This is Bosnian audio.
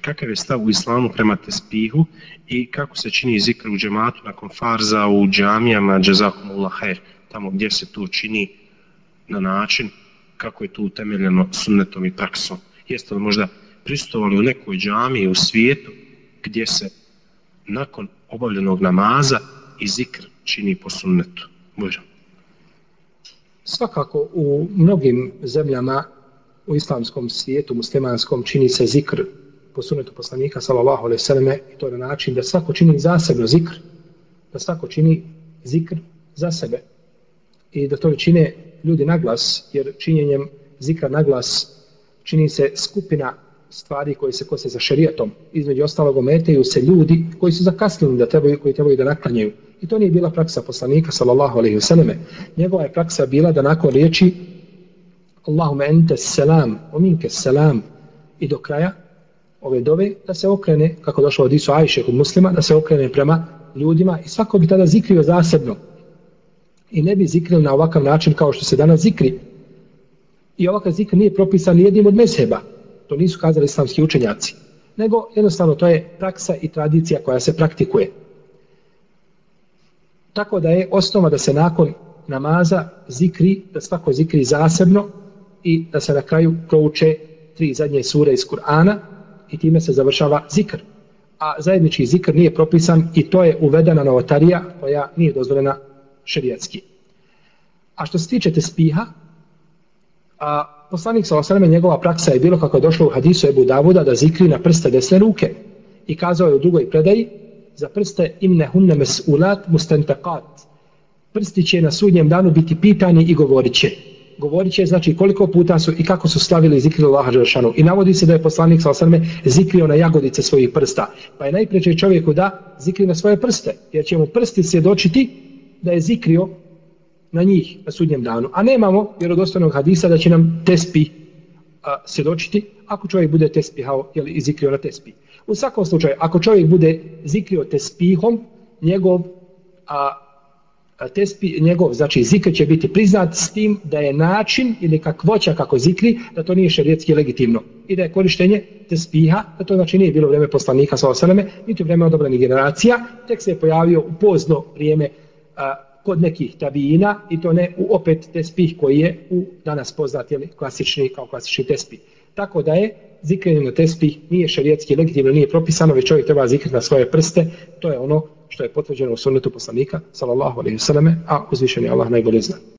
kakav je stav u islamu prema tespihu i kako se čini zikr u džematu nakon farza u džamijama džazakumullah her, tamo gdje se to čini na način kako je to utemeljeno sunnetom i praksom. Jeste li možda pristovali u nekoj džamiji u svijetu gdje se nakon obavljenog namaza i zikr čini po sunnetu? Možda. Svakako u mnogim zemljama u islamskom svijetu, muslimanskom, čini se zikr po sunetu poslanika, sallallahu alejhi ve selleme i to na način da svako čini zasebno zikr, da svako čini zikr za sebe i da to čine ljudi naglas, jer činjenjem zikra naglas čini se skupina stvari koje se kose za šerijatom. Između ostalog ometaju se ljudi koji su zakasnili da trebaju, koji trebaju da naklanjaju. I to nije bila praksa poslanika, sallallahu alaihi vseleme. Njegova je praksa bila da nakon riječi Allahumma ente selam, ominke selam i do kraja ove dove, da se okrene, kako došlo od Isu Ajše kod muslima, da se okrene prema ljudima i svako bi tada zikrio zasebno. I ne bi zikrili na ovakav način kao što se danas zikri. I ovakav zikr nije propisan jednim od mezheba. To nisu kazali islamski učenjaci. Nego jednostavno to je praksa i tradicija koja se praktikuje. Tako da je osnova da se nakon namaza zikri, da svako zikri zasebno i da se na kraju prouče tri zadnje sure iz Kur'ana i time se završava zikr. A zajednički zikr nije propisan i to je uvedena novotarija koja nije dozvoljena šerijatski. A što se tiče tespiha, a poslanik sa osaname njegova praksa je bilo kako je došlo u hadisu Ebu Davuda da zikri na prste desne ruke i kazao je u drugoj predaji za prste imne hunne mesulat mustentakat. Prsti će na sudnjem danu biti pitani i govorit će. Govorit će znači koliko puta su i kako su slavili zikri Allaha Đelšanu. I navodi se da je poslanik sa osrme zikrio na jagodice svojih prsta. Pa je najpreće čovjeku da zikri na svoje prste. Jer će mu prsti svjedočiti da je zikrio na njih na sudnjem danu. A nemamo vjerodostojnog hadisa da će nam tespi a, svjedočiti ako čovjek bude tespihao ili zikrio na tespi. U svakom slučaju, ako čovjek bude zikrio tespihom, njegov a tespi, njegov, znači zikr će biti priznat s tim da je način ili kakvoća kako zikri, da to nije šerijetski legitimno. I da je korištenje tespiha, da to znači nije bilo vreme poslanika sa osaname, niti vreme odobranih generacija, tek se je pojavio u pozno vrijeme a, kod nekih tabijina i to ne u opet tespih koji je u danas poznat jeli, klasični kao klasični tespih. Tako da je zikrenje na tespih nije šerijetski legitimno, nije propisano, već čovjek treba zikriti na svoje prste, to je ono što je potvrđeno u sunnetu poslanika, sallallahu alaihi vseleme, a uzvišen je Allah najbolje zna.